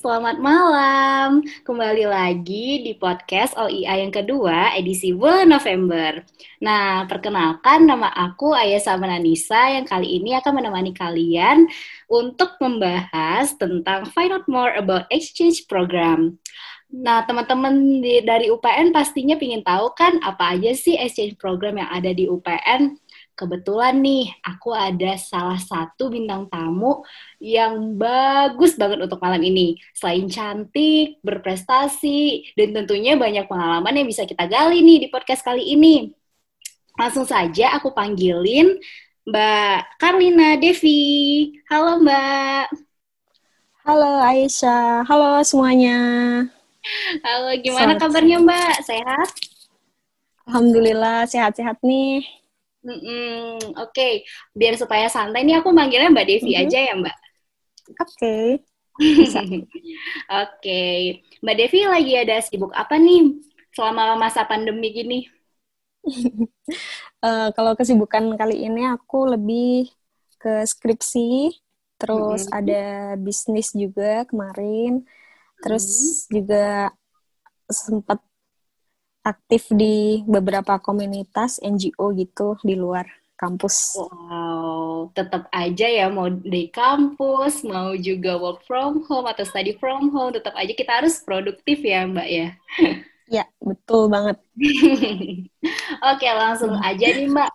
Selamat malam. Kembali lagi di podcast OIA yang kedua, edisi bulan November. Nah, perkenalkan nama aku Ayah Samananisa yang kali ini akan menemani kalian untuk membahas tentang find out more about exchange program. Nah, teman-teman dari UPN pastinya ingin tahu kan apa aja sih exchange program yang ada di UPN? Kebetulan nih aku ada salah satu bintang tamu yang bagus banget untuk malam ini. Selain cantik, berprestasi, dan tentunya banyak pengalaman yang bisa kita gali nih di podcast kali ini. Langsung saja aku panggilin Mbak Karlina Devi. Halo Mbak. Halo Aisyah. Halo semuanya. Halo, gimana Selamat kabarnya Mbak? Sehat? Alhamdulillah sehat-sehat nih. Mm-mm, Oke, okay. biar supaya santai nih aku manggilnya Mbak Devi mm-hmm. aja ya Mbak. Oke. Okay. Oke, okay. Mbak Devi lagi ada sibuk apa nih selama masa pandemi gini? uh, kalau kesibukan kali ini aku lebih ke skripsi, terus mm-hmm. ada bisnis juga kemarin, terus mm-hmm. juga sempat aktif di beberapa komunitas NGO gitu di luar kampus. Wow, tetap aja ya mau di kampus, mau juga work from home atau study from home, tetap aja kita harus produktif ya Mbak ya. Ya, betul banget. Oke, langsung aja nih Mbak.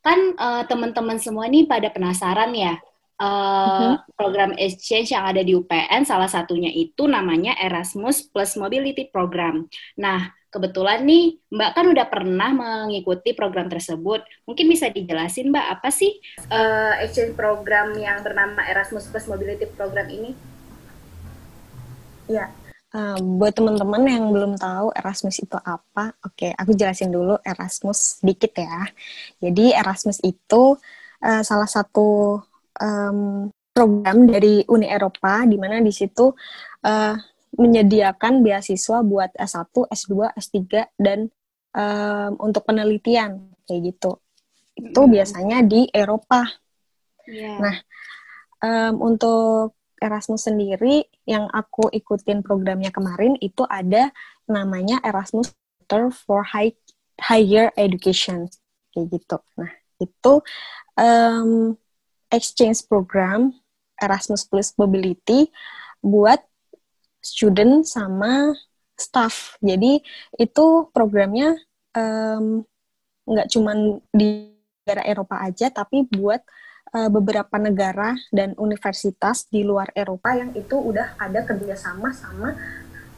Kan uh, teman-teman semua nih pada penasaran ya, Uh, program exchange yang ada di UPN salah satunya itu namanya Erasmus Plus Mobility Program. Nah, kebetulan nih Mbak kan udah pernah mengikuti program tersebut. Mungkin bisa dijelasin Mbak apa sih uh, exchange program yang bernama Erasmus Plus Mobility Program ini? Ya, uh, buat teman-teman yang belum tahu Erasmus itu apa, oke, aku jelasin dulu Erasmus sedikit ya. Jadi Erasmus itu uh, salah satu um, program dari Uni Eropa di mana di situ uh, menyediakan beasiswa buat S1, S2, S3 dan um, untuk penelitian kayak gitu. Itu hmm. biasanya di Eropa. Yeah. Nah, um, untuk Erasmus sendiri yang aku ikutin programnya kemarin itu ada namanya Erasmus Center for High Higher Education kayak gitu. Nah, itu um, exchange program Erasmus Plus Mobility buat student sama staff. Jadi itu programnya nggak um, cuman di negara Eropa aja, tapi buat uh, beberapa negara dan universitas di luar Eropa yang itu udah ada kerjasama sama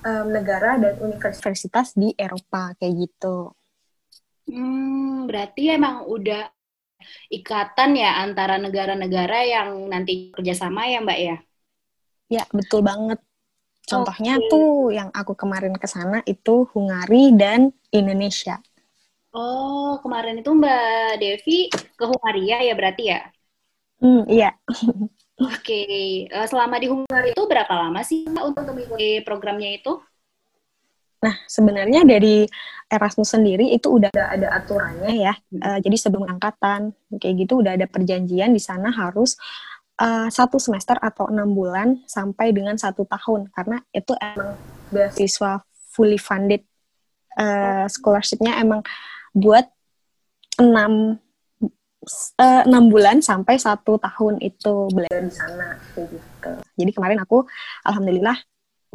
um, negara dan universitas di Eropa kayak gitu. Hmm, berarti emang udah ikatan ya antara negara-negara yang nanti kerjasama ya Mbak ya? Ya, betul banget. Contohnya okay. tuh yang aku kemarin ke sana itu Hungari dan Indonesia. Oh, kemarin itu Mbak Devi ke Hungaria ya berarti ya? Hmm, iya. Oke, okay. Eh, selama di Hungari itu berapa lama sih Mbak untuk mengikuti programnya itu? Nah, sebenarnya dari Erasmus sendiri itu udah ada aturannya ya. Uh, jadi sebelum angkatan kayak gitu udah ada perjanjian di sana harus uh, satu semester atau enam bulan sampai dengan satu tahun karena itu emang beasiswa fully funded uh, scholarshipnya emang buat enam enam bulan sampai satu tahun itu belajar di sana gitu. Jadi kemarin aku alhamdulillah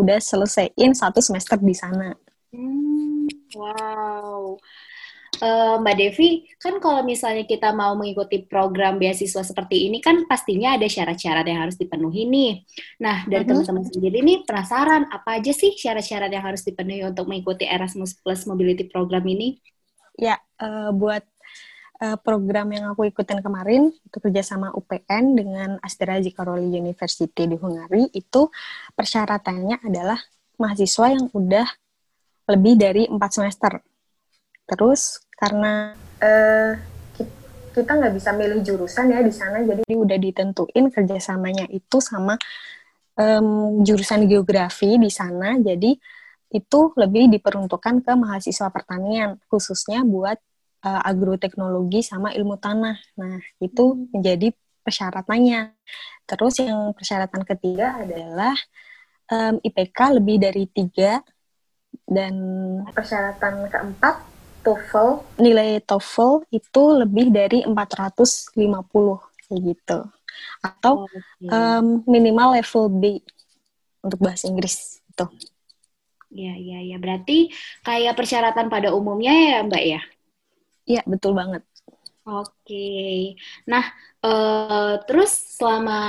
udah selesaiin satu semester di sana. Hmm, wow. Uh, Mbak Devi, kan kalau misalnya kita mau mengikuti program beasiswa seperti ini kan pastinya ada syarat-syarat yang harus dipenuhi nih. Nah, dari uh -huh. teman-teman sendiri nih penasaran apa aja sih syarat-syarat yang harus dipenuhi untuk mengikuti Erasmus Plus Mobility Program ini? Ya, uh, buat uh, program yang aku ikutin kemarin itu kerjasama UPN dengan Astrazi Karoli University di Hungari itu persyaratannya adalah mahasiswa yang udah lebih dari empat semester. Terus karena uh, kita nggak bisa milih jurusan ya di sana, jadi udah ditentuin kerjasamanya itu sama um, jurusan geografi di sana. Jadi itu lebih diperuntukkan ke mahasiswa pertanian, khususnya buat uh, agroteknologi sama ilmu tanah. Nah, itu hmm. menjadi persyaratannya. Terus yang persyaratan ketiga adalah um, IPK lebih dari tiga dan persyaratan keempat TOEFL nilai TOEFL itu lebih dari 450 kayak gitu atau okay. um, minimal level B untuk bahasa Inggris itu. Iya, iya, iya. Berarti kayak persyaratan pada umumnya ya, Mbak ya? Iya, betul banget. Oke. Nah, uh, terus selama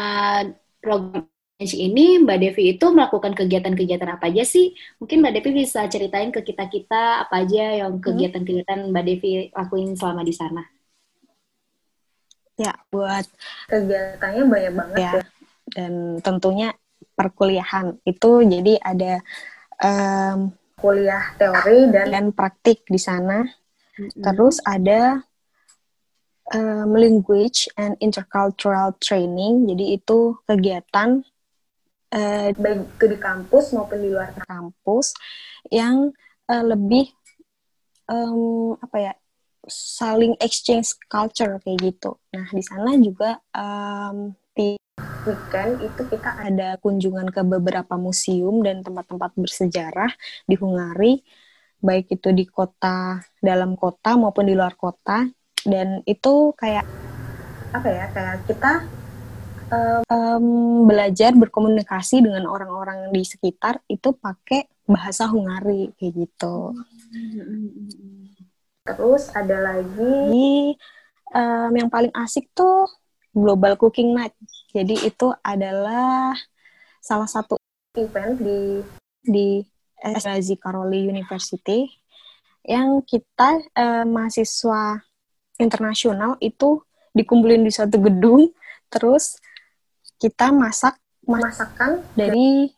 program ini Mbak Devi itu melakukan kegiatan-kegiatan apa aja sih? Mungkin Mbak Devi bisa ceritain ke kita-kita apa aja yang hmm. kegiatan-kegiatan Mbak Devi lakuin selama di sana. Ya, buat kegiatannya banyak banget ya. ya. Dan tentunya perkuliahan itu jadi ada um, kuliah teori dan, dan praktik di sana. Mm-hmm. Terus ada um, language and intercultural training. Jadi itu kegiatan uh, baik di kampus maupun di luar kampus yang uh, lebih um, apa ya saling exchange culture kayak gitu. Nah di sana juga um, di weekend itu kita ada kunjungan ke beberapa museum dan tempat-tempat bersejarah di Hungari, baik itu di kota dalam kota maupun di luar kota. Dan itu kayak apa ya? Kayak kita um, belajar berkomunikasi dengan orang-orang di sekitar itu pakai bahasa Hungari kayak gitu. Terus ada lagi um, yang paling asik tuh Global Cooking Night. Jadi itu adalah salah satu event di di SLZ Karoli University yang kita eh, mahasiswa internasional itu dikumpulin di satu gedung, terus kita masak masakan dari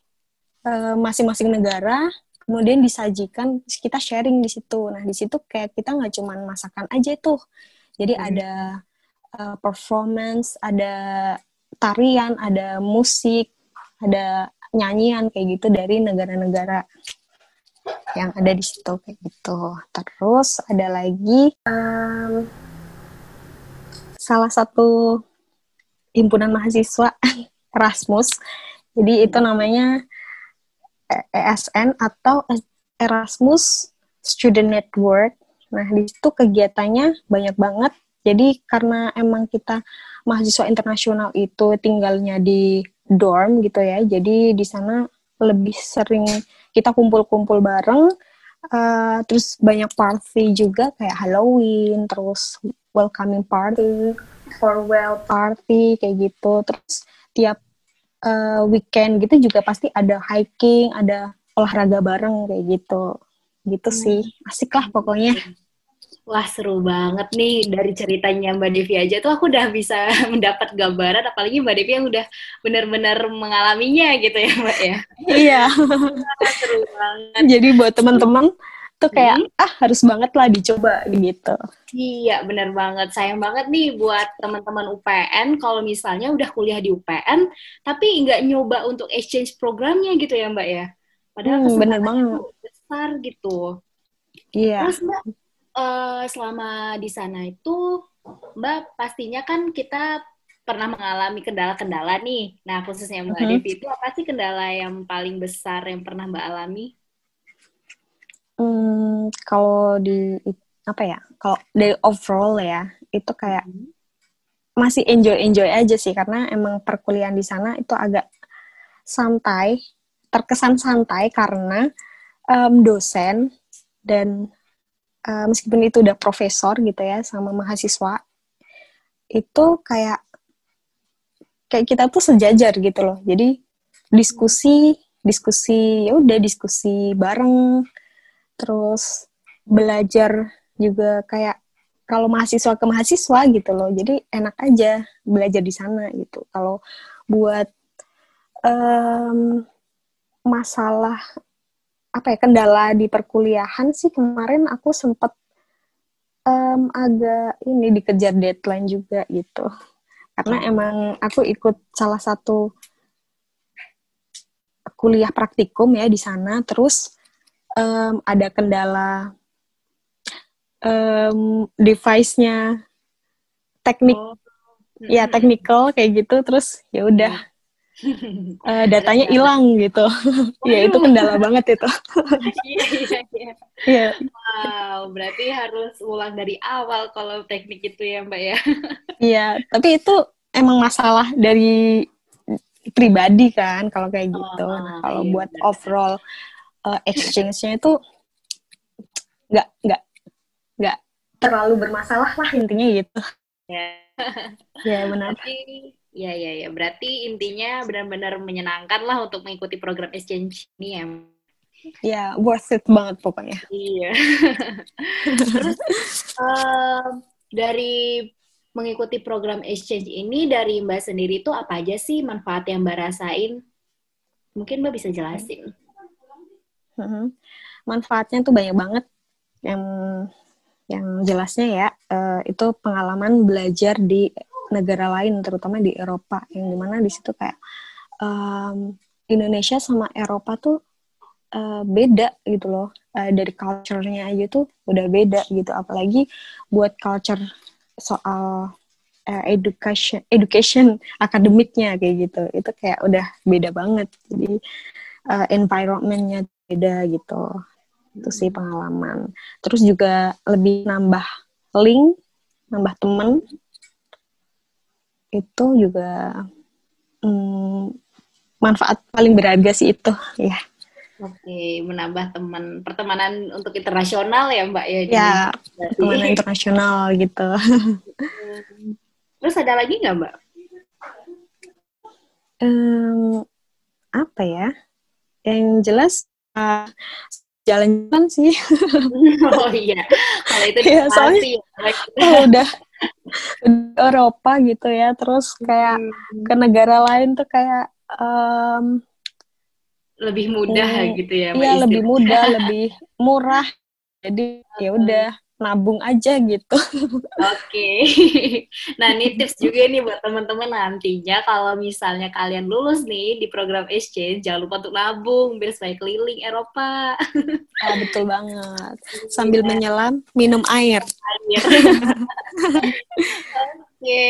eh, masing-masing negara, kemudian disajikan, kita sharing di situ. Nah di situ kayak kita nggak cuma masakan aja tuh, jadi hmm. ada uh, performance, ada tarian, ada musik, ada nyanyian kayak gitu dari negara-negara yang ada di situ kayak gitu. Terus ada lagi um, salah satu himpunan mahasiswa Erasmus. Jadi itu namanya ESN atau Erasmus Student Network. Nah, di situ kegiatannya banyak banget jadi karena emang kita mahasiswa internasional itu tinggalnya di dorm gitu ya, jadi di sana lebih sering kita kumpul-kumpul bareng, uh, terus banyak party juga kayak Halloween, terus welcoming party, farewell party kayak gitu, terus tiap uh, weekend gitu juga pasti ada hiking, ada olahraga bareng kayak gitu, gitu hmm. sih, asik lah pokoknya. Wah seru banget nih dari ceritanya Mbak Devi aja tuh aku udah bisa mendapat gambaran apalagi Mbak Devi yang udah benar-benar mengalaminya gitu ya Mbak ya. Iya. seru banget. Jadi buat teman-teman tuh kayak hmm. ah harus banget lah dicoba gitu. Iya benar banget. Sayang banget nih buat teman-teman UPN kalau misalnya udah kuliah di UPN tapi nggak nyoba untuk exchange programnya gitu ya Mbak ya. Padahal hmm, bener banget. besar gitu. Iya. Terus Mbak uh, selama di sana itu Mbak pastinya kan kita pernah mengalami kendala-kendala nih. Nah, khususnya Mbak mm-hmm. Devi itu apa sih kendala yang paling besar yang pernah Mbak alami? Hmm, kalau di apa ya? Kalau dari overall ya, itu kayak mm-hmm. masih enjoy-enjoy aja sih karena emang perkuliahan di sana itu agak santai, terkesan santai karena um, dosen dan uh, meskipun itu udah profesor gitu ya sama mahasiswa itu kayak kayak kita tuh sejajar gitu loh jadi diskusi diskusi ya udah diskusi bareng terus belajar juga kayak kalau mahasiswa ke mahasiswa gitu loh. Jadi enak aja belajar di sana gitu. Kalau buat um, masalah apa ya kendala di perkuliahan sih kemarin aku sempet um, agak ini dikejar deadline juga gitu. Karena emang aku ikut salah satu kuliah praktikum ya di sana. Terus um, ada kendala um, device-nya teknik oh. ya technical kayak gitu terus ya udah uh, datanya hilang gitu ya itu kendala banget itu iya iya iya Iya. wow berarti harus ulang dari awal kalau teknik itu ya mbak ya Iya, tapi itu emang masalah dari pribadi kan kalau kayak gitu. Oh, Nah, kalau iya, buat benar. overall uh, exchange-nya itu nggak nggak nggak terlalu bermasalah lah intinya gitu. ya Ya benar. berarti ya ya ya berarti intinya benar-benar menyenangkan lah untuk mengikuti program exchange ini ya Ya worth it banget pokoknya. Iya. Terus em, dari mengikuti program exchange ini dari Mbak sendiri itu apa aja sih manfaat yang Mbak rasain? Mungkin Mbak bisa jelasin. Mhm. Manfaatnya tuh banyak banget. Yang yang jelasnya ya eh, itu pengalaman belajar di negara lain, terutama di Eropa, yang di mana di situ kayak em, Indonesia sama Eropa tuh eh, beda gitu loh. Eh, dari culture-nya aja tuh udah beda gitu. Apalagi buat culture soal education, education akademiknya kayak gitu. Itu kayak udah beda banget. Jadi eh, environment-nya beda gitu. Itu sih pengalaman. Terus juga lebih nambah link, nambah temen. Itu juga hmm, manfaat paling berharga sih itu. Ya. Oke, menambah teman pertemanan untuk internasional ya Mbak ya. Ya. Pertemanan internasional gitu. Terus ada lagi nggak Mbak? Em, apa ya? Yang jelas jalan-jalan sih. oh iya, kalau itu Iya, soalnya- ya, Mbak. Oh, udah Eropa gitu ya. Terus kayak Hmm, ke negara lain tuh kayak em, lebih mudah Hmm, gitu ya. Iya lebih mudah, lebih murah. Jadi ya udah nabung aja gitu. Oke. Nah, ini tips juga nih buat teman-teman nantinya kalau misalnya kalian lulus nih di program exchange, jangan lupa untuk nabung biar supaya keliling Eropa. Ya, betul banget. Sambil menyelam, minum air. Iya. Oke.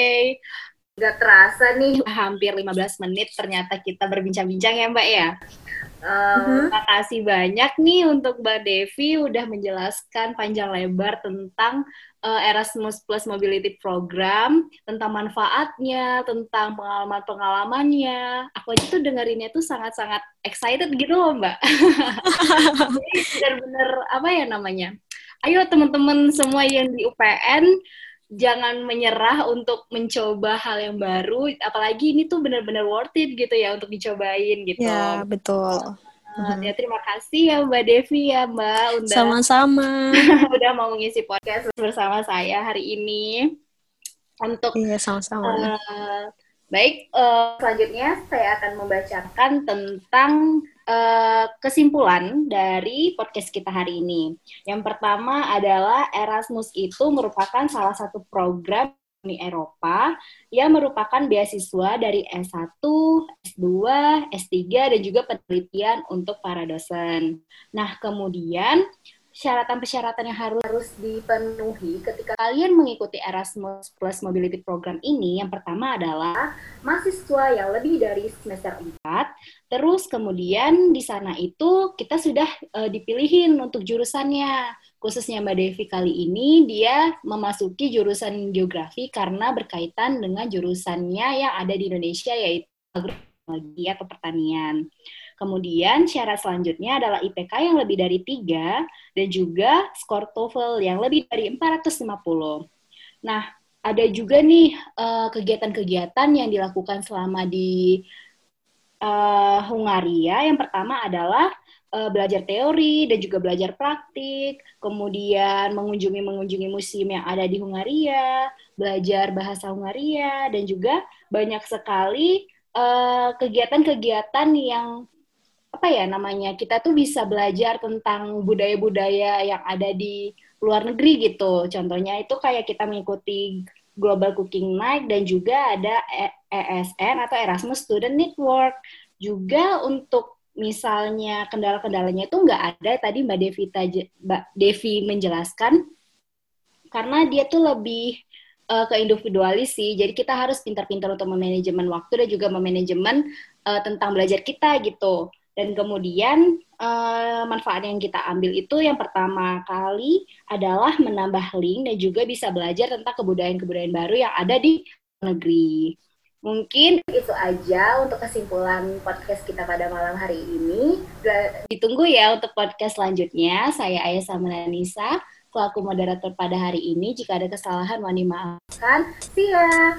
Gak terasa nih hampir 15 menit ternyata kita berbincang-bincang ya Mbak ya. Eh, Mhm. Makasih banyak nih untuk Mbak Devi udah menjelaskan panjang lebar tentang eh, Erasmus Plus Mobility Program, tentang manfaatnya, tentang pengalaman-pengalamannya. Aku aja tuh dengerinnya tuh sangat-sangat excited gitu loh Mbak. Bener-bener apa ya namanya? Ayo teman-teman semua yang di UPN jangan menyerah untuk mencoba hal yang baru, apalagi ini tuh benar-benar worth it gitu ya untuk dicobain gitu. Ya, betul. Nah, ya, terima kasih ya Mbak Devi ya Mbak udah Sama-sama. udah mau mengisi podcast bersama saya hari ini untuk Iya, sama-sama. Eh, baik, eh, selanjutnya saya akan membacakan tentang eh, kesimpulan dari podcast kita hari ini. Yang pertama adalah Erasmus itu merupakan salah satu program Uni Eropa yang merupakan beasiswa dari S1, S2, S3, dan juga penelitian untuk para dosen. Nah, kemudian persyaratan-persyaratan yang harus harus dipenuhi ketika kalian mengikuti Erasmus Plus Mobility Program ini, yang pertama adalah mahasiswa yang lebih dari semester 4, terus kemudian di sana itu kita sudah eh, dipilihin untuk jurusannya. Khususnya Mbak Devi kali ini, dia memasuki jurusan geografi karena berkaitan dengan jurusannya yang ada di Indonesia, yaitu agroteknologi atau pertanian. Kemudian syarat selanjutnya adalah IPK yang lebih dari 3 dan juga skor TOEFL yang lebih dari 450. Nah, ada juga nih eh, kegiatan-kegiatan yang dilakukan selama di eh, Hungaria. Yang pertama adalah eh, belajar teori dan juga belajar praktik, kemudian mengunjungi-mengunjungi museum yang ada di Hungaria, belajar bahasa Hungaria, dan juga banyak sekali eh, kegiatan-kegiatan yang apa ya namanya kita tuh bisa belajar tentang budaya-budaya yang ada di luar negeri gitu. Contohnya itu kayak kita mengikuti Global Cooking Night dan juga ada E- ESN atau Erasmus Student Network. Juga untuk misalnya kendala-kendalanya itu nggak ada tadi Mbak Devi Mbak Devi menjelaskan karena dia tuh lebih uh, ke individualis sih. Jadi kita harus pintar-pintar untuk memanajemen waktu dan juga memanajemen uh, tentang belajar kita gitu. Dan kemudian uh, manfaat yang kita ambil itu yang pertama kali adalah menambah link dan juga bisa belajar tentang kebudayaan-kebudayaan baru yang ada di negeri. Mungkin itu aja untuk kesimpulan podcast kita pada malam hari ini. Ditunggu ya untuk podcast selanjutnya. Saya Ayah Samananisa selaku moderator pada hari ini. Jika ada kesalahan, mohon dimaafkan. See ya!